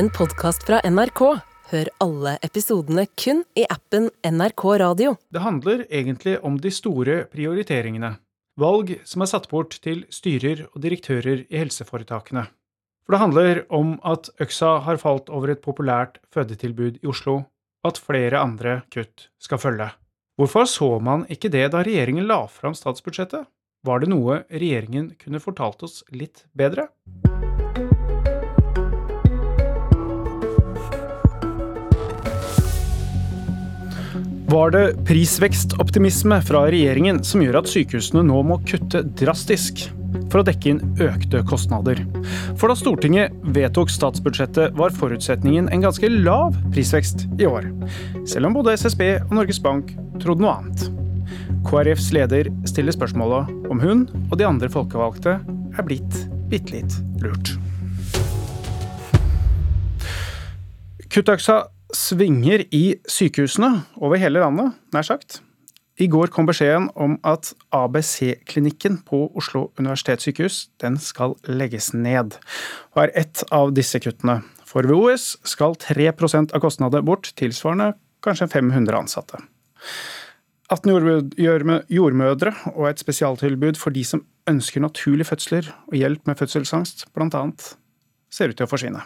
en podkast fra NRK. Hør alle episodene kun i appen NRK Radio. Det handler egentlig om de store prioriteringene. Valg som er satt bort til styrer og direktører i helseforetakene. For det handler om at øksa har falt over et populært fødetilbud i Oslo, og at flere andre kutt skal følge. Hvorfor så man ikke det da regjeringen la fram statsbudsjettet? Var det noe regjeringen kunne fortalt oss litt bedre? Var det prisvekstoptimisme fra regjeringen som gjør at sykehusene nå må kutte drastisk for å dekke inn økte kostnader? For da Stortinget vedtok statsbudsjettet, var forutsetningen en ganske lav prisvekst i år. Selv om både SSB og Norges Bank trodde noe annet. KrFs leder stiller spørsmålet om hun og de andre folkevalgte er blitt bitte litt lurt. Kuttøksa svinger i sykehusene over hele landet, nær sagt. I går kom beskjeden om at ABC-klinikken på Oslo universitetssykehus den skal legges ned, og er ett av disse kuttene. For ved OUS skal 3% av kostnadene bort, tilsvarende kanskje 500 ansatte. 18 jordmødre og et spesialtilbud for de som ønsker naturlige fødsler og hjelp med fødselsangst, blant annet ser ut til å forsvinne.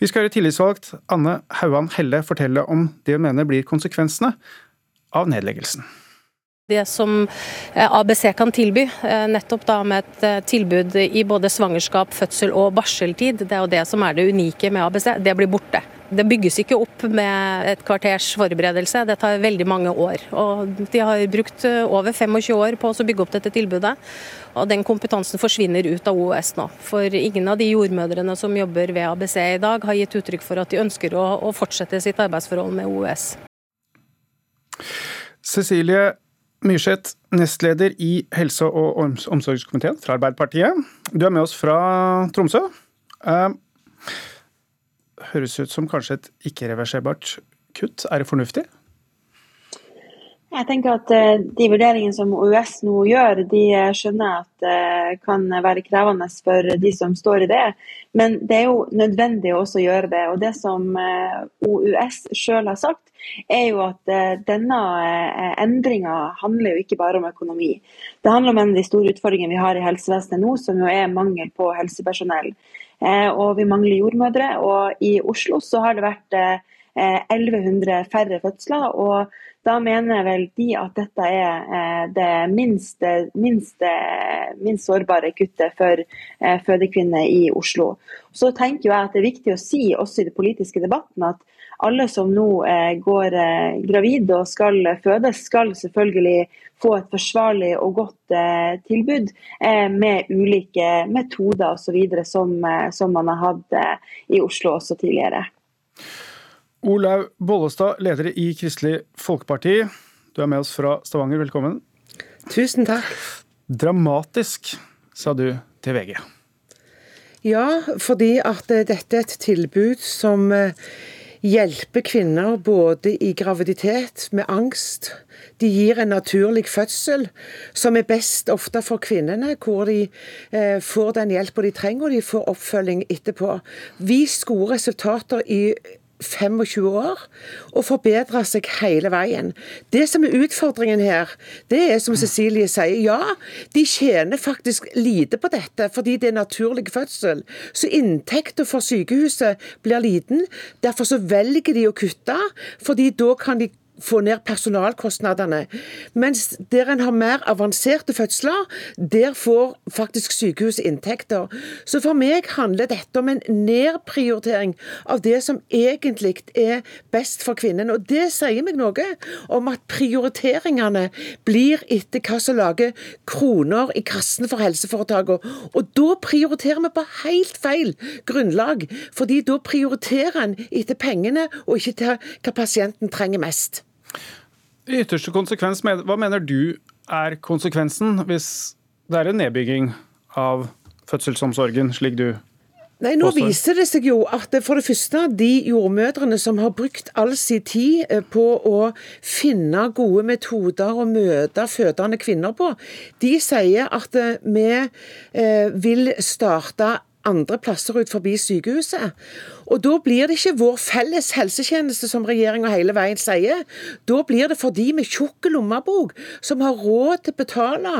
Vi skal høre tillitsvalgt Anne Hauan Helle fortelle om det hun mener blir konsekvensene av nedleggelsen. Det som eh, ABC kan tilby, eh, nettopp da med et eh, tilbud i både svangerskap, fødsel og barseltid, det er jo det som er det unike med ABC, det blir borte. Det bygges ikke opp med et kvarters forberedelse, det tar veldig mange år. Og de har brukt over 25 år på å bygge opp dette tilbudet. Og den kompetansen forsvinner ut av OUS nå. For ingen av de jordmødrene som jobber ved ABC i dag, har gitt uttrykk for at de ønsker å, å fortsette sitt arbeidsforhold med OUS. Cecilie Myrseth, nestleder i helse- og omsorgskomiteen fra Arbeiderpartiet. Du er med oss fra Tromsø. Uh, høres ut som kanskje et ikke-reverserbart kutt. Er det fornuftig? Jeg tenker at uh, De vurderingene som OUS nå gjør, de uh, skjønner at det uh, kan være krevende for de som står i det. Men det er jo nødvendig også å gjøre det. Og Det som OUS selv har sagt, er jo at denne endringa handler jo ikke bare om økonomi. Det handler om en av de store utfordringene vi har i helsevesenet nå, som jo er mangel på helsepersonell. Og vi mangler jordmødre. Og i Oslo så har det vært 1100 færre fødsler. og da mener vel de at dette er eh, det minst, minste, minst sårbare kuttet for eh, fødekvinner i Oslo. Så tenker jeg at det er viktig å si også i den politiske debatten at alle som nå eh, går gravid og skal fødes, skal selvfølgelig få et forsvarlig og godt tilbud med ulike metoder osv. Som, som man har hatt i Oslo også tidligere. Olaug Bollestad, leder i Kristelig Folkeparti. Du er med oss fra Stavanger, velkommen. Tusen takk. Dramatisk, sa du til VG. Ja, fordi at dette er et tilbud som eh, hjelper kvinner både i graviditet, med angst. De gir en naturlig fødsel, som er best ofte for kvinnene, hvor de eh, får den hjelpa de trenger, og de får oppfølging etterpå. Vist gode resultater i 25 år og forbedre seg hele veien. Det som er utfordringen her, det er som Cecilie sier, ja, de tjener faktisk lite på dette fordi det er naturlig fødsel. Så inntekten for sykehuset blir liten. Derfor så velger de å kutte, fordi da kan de få ned personalkostnadene. Mens der en har mer avanserte fødsler, der får faktisk sykehus inntekter. Så for meg handler dette om en nedprioritering av det som egentlig er best for kvinnen. Og det sier meg noe om at prioriteringene blir etter hva som lager kroner i kassen for helseforetakene. Og da prioriterer vi på helt feil grunnlag, fordi da prioriterer en etter pengene og ikke til hva pasienten trenger mest. I ytterste konsekvens, hva mener du er konsekvensen hvis det er en nedbygging av fødselsomsorgen, slik du Nei, Nå viser det seg jo at for det første, de jordmødrene som har brukt all sin tid eh, på å finne gode metoder å møte fødende kvinner på, de sier at eh, vi eh, vil starte andre plasser ut forbi sykehuset. Og Da blir det ikke vår felles helsetjeneste, som regjeringa hele veien sier. Da blir det for de med tjukk lommebok, som har råd til å betale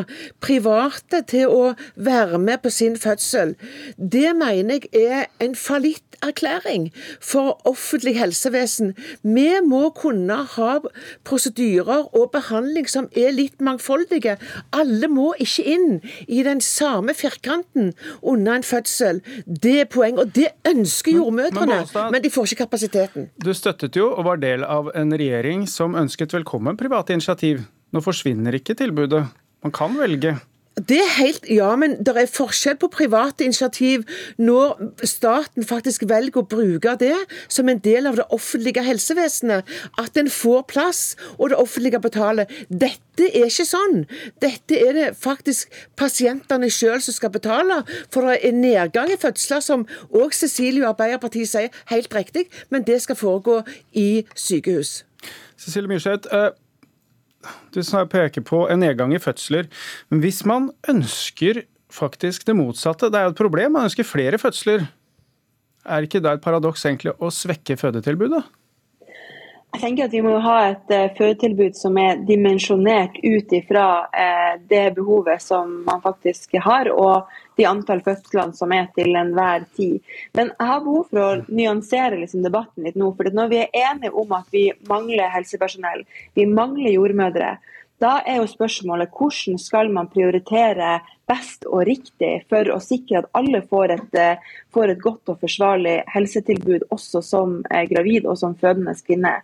private til å være med på sin fødsel. Det mener jeg er en fallitterklæring for offentlig helsevesen. Vi må kunne ha prosedyrer og behandling som er litt mangfoldige. Alle må ikke inn i den samme firkanten under en fødsel. Det er poeng, og det ønsker jordmødrene, men, men de får ikke kapasiteten. Du støttet jo og var del av en regjering som ønsket velkommen private initiativ. Nå forsvinner ikke tilbudet. Man kan velge. Det er helt, Ja, men det er forskjell på private initiativ når staten faktisk velger å bruke det som en del av det offentlige helsevesenet. At en får plass, og det offentlige betaler. Dette er ikke sånn. Dette er det faktisk pasientene sjøl som skal betale. For det er nedgang i fødsler, som òg Cecilie og Arbeiderpartiet sier helt riktig, men det skal foregå i sykehus. Cecilie Myrseth, eh, du peker på en nedgang i fødsler. Men hvis man ønsker faktisk det motsatte, det er jo et problem, man ønsker flere fødsler, er ikke det et paradoks egentlig å svekke fødetilbudet? Jeg tenker at Vi må ha et uh, fødetilbud som er dimensjonert ut ifra uh, det behovet som man faktisk har, og de antall fødslene som er til enhver tid. Men jeg har behov for å nyansere liksom, debatten litt nå. for Når vi er enige om at vi mangler helsepersonell, vi mangler jordmødre, da er jo spørsmålet hvordan skal man prioritere best og riktig for å sikre at alle får et, eh, får et godt og forsvarlig helsetilbud, også som gravid og som fødende kvinne.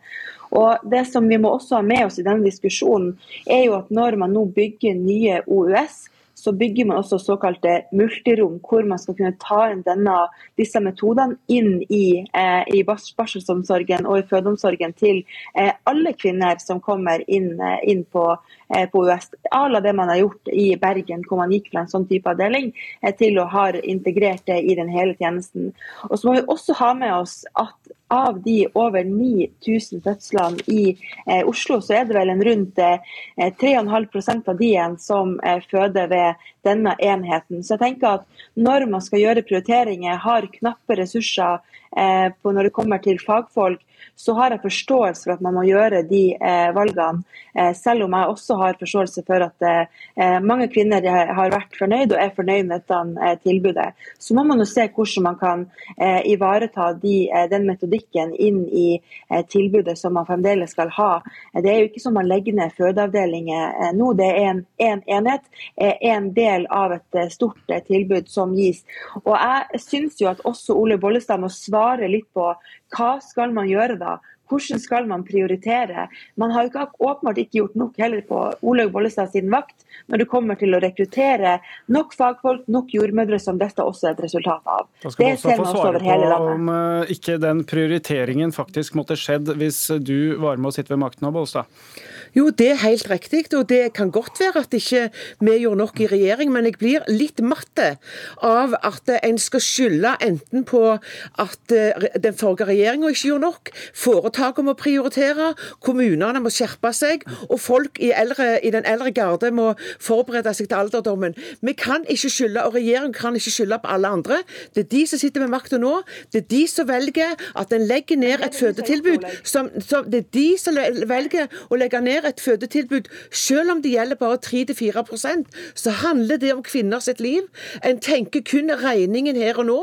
Og Det som vi må også ha med oss i denne diskusjonen, er jo at når man nå bygger nye OUS, så bygger man også såkalte multirom, hvor man skal kunne ta inn denne, disse metodene inn i, eh, i barselsomsorgen og i fødeomsorgen til eh, alle kvinner som kommer inn, eh, inn på, eh, på US. Alle det man har gjort i Bergen, hvor man gikk fra en sånn type avdeling eh, til å ha integrert det i den hele tjenesten. Og så må vi også ha med oss at av de over 9000 fødslene i eh, Oslo, så er det vel en rundt eh, 3,5% av de igjen som eh, føder ved denne enheten. Så jeg tenker at når man skal gjøre prioriteringer, har knappe ressurser eh, når det kommer til fagfolk, så har jeg forståelse for at man må gjøre de eh, valgene. Eh, selv om jeg også har forståelse for at mange kvinner har vært fornøyd og er fornøyd med dette tilbudet. Så må man jo se hvordan man kan ivareta de, den metodikken inn i tilbudet som man fremdeles skal ha. Det er jo ikke som man legger ned fødeavdelinger nå. Det er en, en enhet, en del av et stort tilbud som gis. Og jeg syns jo at også Ole Bollestad må svare litt på hva skal man gjøre da? Hvordan skal man prioritere? Man har jo ikke, åpenbart ikke gjort nok heller på Olaug Bollestad sin vakt når det kommer til å rekruttere nok fagfolk, nok jordmødre, som dette også er et resultat av. Da skal det også få svare på om uh, ikke den prioriteringen faktisk måtte skjedd hvis du var med å sitte ved makten, Bollestad? Jo, det er helt riktig, og det kan godt være at ikke vi gjorde nok i regjering, men jeg blir litt matte av at en skal skylde enten på at eh, den forrige regjeringa ikke gjorde nok, foretakene må prioritere, kommunene må skjerpe seg, og folk i, eldre, i den eldre garde må forberede seg til alderdommen. Vi kan ikke skylde, og regjeringen kan ikke skylde på alle andre. Det er de som sitter med makta nå. Det er de som velger at en legger ned et fødetilbud. Som, som, det er de som velger å legge ned et fødetilbud, selv om det gjelder bare 3-4% så handler det om kvinner sitt liv. En tenker kun regningen her og nå,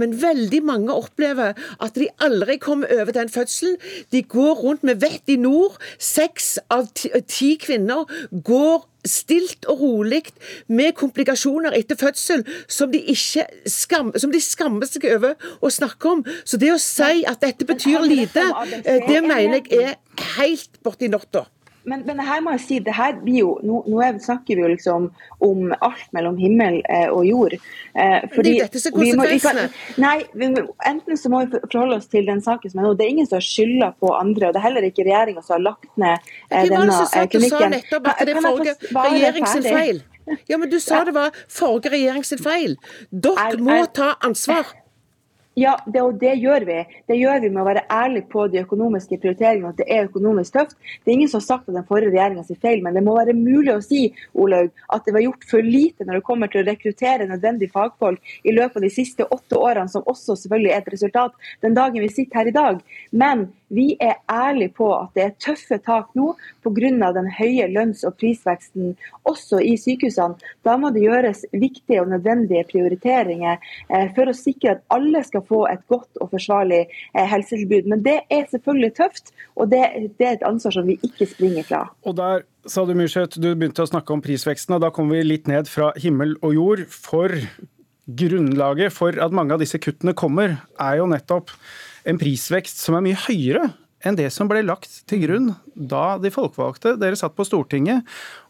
men veldig mange opplever at de aldri kommer over den fødselen. De går rundt med vett i nord. Seks av ti kvinner går stilt og rolig med komplikasjoner etter fødsel som de, skam, som de skammer seg over å snakke om. Så det å si at dette betyr lite, eh, det mener jeg er helt borti natta. Men, men her må jeg si, det her blir jo, nå, nå snakker vi jo liksom om alt mellom himmel eh, og jord. Eh, fordi det er dette som er konsekvensene. Nei, vi, enten så må vi forholde oss til den saken som er nå. Det er ingen som har skylda på andre, og det er heller ikke regjeringa som har lagt ned eh, denne eh, klinikken. Du sa nettopp at det er forrige regjering sin feil. Ja, men du sa det var forrige regjering sin feil. Dere må ta ansvar. Ja, det, og det gjør vi. Det gjør vi med å være ærlig på de økonomiske prioriteringene, at det er økonomisk tøft. Det er ingen som har sagt at den forrige regjeringa sier feil, men det må være mulig å si Olaug, at det var gjort for lite når det kommer til å rekruttere nødvendige fagfolk i løpet av de siste åtte årene, som også selvfølgelig er et resultat den dagen vi sitter her i dag. Men vi er ærlige på at det er tøffe tak nå pga. den høye lønns- og prisveksten også i sykehusene. Da må det gjøres viktige og nødvendige prioriteringer eh, for å sikre at alle skal få et godt og forsvarlig eh, helsetilbud. Men det er selvfølgelig tøft, og det, det er et ansvar som vi ikke springer fra. Og der sa du Myrseth, du begynte å snakke om prisveksten, og da kommer vi litt ned fra himmel og jord. For grunnlaget for at mange av disse kuttene kommer, er jo nettopp en prisvekst som er mye høyere enn det som ble lagt til grunn da de folkevalgte dere satt på Stortinget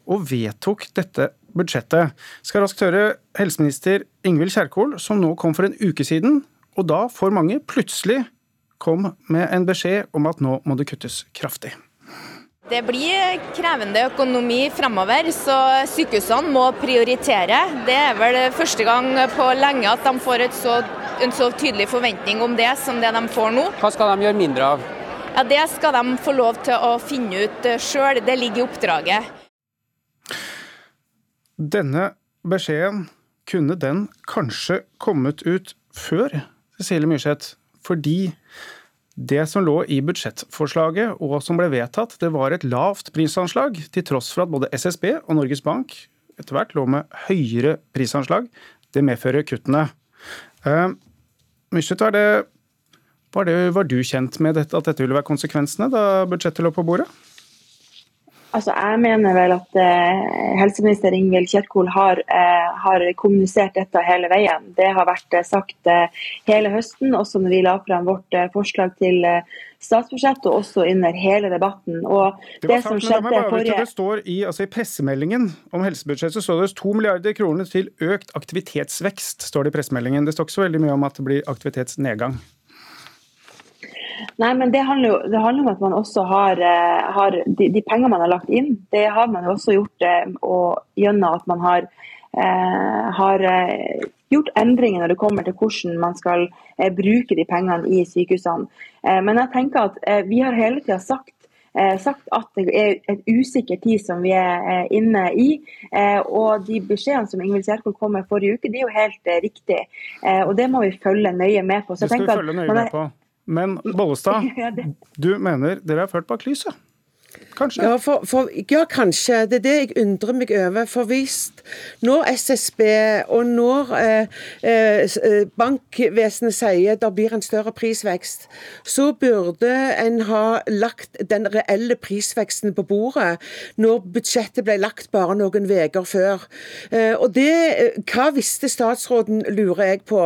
og vedtok dette budsjettet. Skal raskt høre helseminister Ingvild Kjerkol, som nå kom for en uke siden, og da for mange plutselig kom med en beskjed om at nå må det kuttes kraftig. Det blir krevende økonomi fremover, så sykehusene må prioritere. Det er vel første gang på lenge at de får så, en så tydelig forventning om det som det de får nå. Hva skal de gjøre mindre av? Ja, Det skal de få lov til å finne ut sjøl, det ligger i oppdraget. Denne beskjeden, kunne den kanskje kommet ut før, Cecilie Myrseth? Fordi det som lå i budsjettforslaget og som ble vedtatt, det var et lavt prisanslag, til tross for at både SSB og Norges Bank etter hvert lå med høyere prisanslag. Det medfører kuttene. Uh, Myrseth, var, var, var, du kjent med dette, at dette ville være konsekvensene da budsjettet lå på bordet? Altså, jeg mener vel at eh, helseminister Ingvild Kjerkol har, eh, har, kommunisert dette hele veien. Det har vært eh, sagt eh, hele høsten, også når vi la frem vårt eh, forslag til eh, statsbudsjett, og også under hele debatten. Og det, det som skjedde det, forrige... Det står i, altså i pressemeldingen om helsebudsjettet så står det 2 milliarder kroner til økt aktivitetsvekst. står det i pressemeldingen. Det står ikke så veldig mye om at det blir aktivitetsnedgang. Nei, men det handler, jo, det handler, om at man også har, eh, har de, de pengene man har lagt inn, det har man jo også gjort eh, gjennom at man har, eh, har eh, gjort endringer når det kommer til hvordan man skal eh, bruke de pengene i sykehusene. Eh, men jeg tenker at vi har hele tida sagt sagt at det er et usikker tid som vi er inne i. Og de beskjedene som Ingvild Kjerkol kom med forrige uke, de er jo helt riktige. Og det må vi følge nøye med på. Så det skal vi følge nøye med på. Men Bollestad, du mener dere er ført bak lyset? Kanskje? Ja, for, for, ja, kanskje. Det er det jeg undrer meg over. For hvis når SSB og når eh, eh, bankvesenet sier det blir en større prisvekst, så burde en ha lagt den reelle prisveksten på bordet når budsjettet ble lagt bare noen uker før. Eh, og det, Hva visste statsråden, lurer jeg på.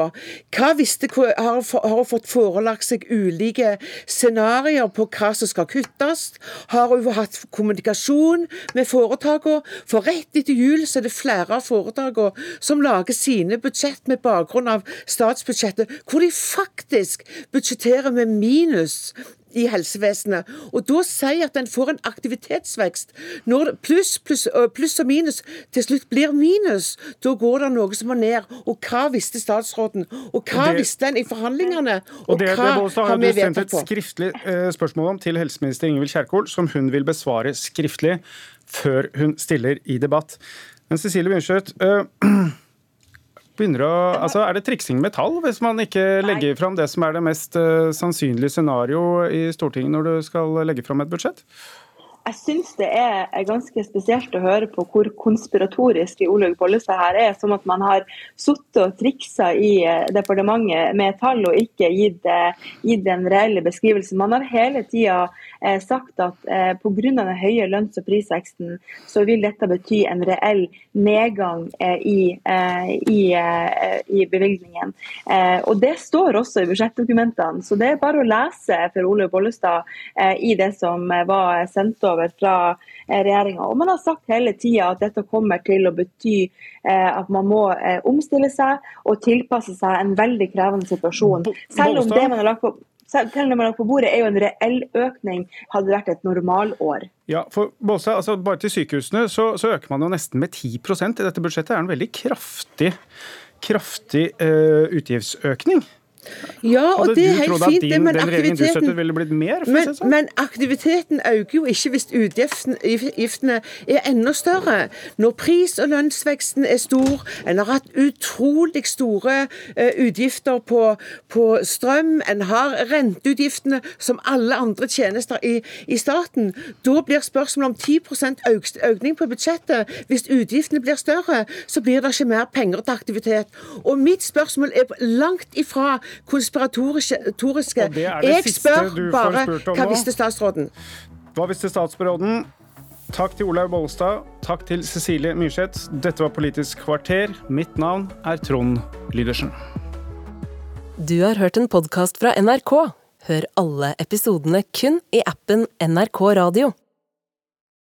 Hva visste, har, hun fått forelagt seg ulike scenarioer på hva som skal kuttes? Har hun hatt kommunikasjon med foretakene. For rett etter jul så er det flere av foretakene som lager sine budsjett med bakgrunn av statsbudsjettet, hvor de faktisk budsjetterer med minus i helsevesenet. Og da sier at en får en aktivitetsvekst. Når pluss, pluss, pluss og minus til slutt blir minus, da går det noe som må ned. Og hva visste statsråden? Og hva det, visste en i forhandlingene? Og, og det, hva det har vi sendte et skriftlig eh, spørsmål om til helseminister Ingvild Kjerkol, som hun vil besvare skriftlig før hun stiller i debatt. Men Cecilie Myrseth, uh, Å, altså, er det triksing med tall hvis man ikke legger fram det som er det mest uh, sannsynlige scenario i Stortinget når du skal legge fram et budsjett? Jeg syns det er ganske spesielt å høre på hvor konspiratorisk Olaug Bollestad her er. Som at man har sittet og triksa i eh, departementet med tall og ikke gitt, eh, gitt en reelle beskrivelse. Man har hele tida eh, sagt at pga. den høye lønns- og prisveksten, så vil dette bety en reell nedgang i, i, i, bevilgningen. og Det står også i budsjettdokumentene, så det er bare å lese for Olaug Bollestad i det som var sendt over over fra eh, regjeringa. Man har sagt hele tida at dette kommer til å bety eh, at man må eh, omstille seg og tilpasse seg en veldig krevende situasjon. Selv om det man har lagt på selv om man på bordet er jo en reell økning, hadde vært et normalår. Ja, for Båse, altså Bare til sykehusene så, så, øker man jo nesten med 10 i dette budsjettet. Det er en veldig kraftig, kraftig uh, utgiftsøkning. Ja, og Hadde det er du helt trodd at fint, din, men den regjeringen du støtter, ville blitt mer? Men, sånn? men aktiviteten øker jo ikke hvis utgiftene er enda større. Når pris- og lønnsveksten er stor, en har hatt utrolig store eh, utgifter på, på strøm, en har renteutgiftene som alle andre tjenester i, i staten, da blir spørsmålet om 10 øk, økning på budsjettet. Hvis utgiftene blir større, så blir det ikke mer penger til aktivitet. Og mitt spørsmål er langt ifra konspiratoriske. Og det er det Jeg siste spør du bare hva nå. visste statsråden? Hva visste statsråden? Takk til Olaug Bollestad. Takk til Cecilie Myrseth. Dette var Politisk kvarter. Mitt navn er Trond Lydersen. Du har hørt en podkast fra NRK. Hør alle episodene kun i appen NRK Radio.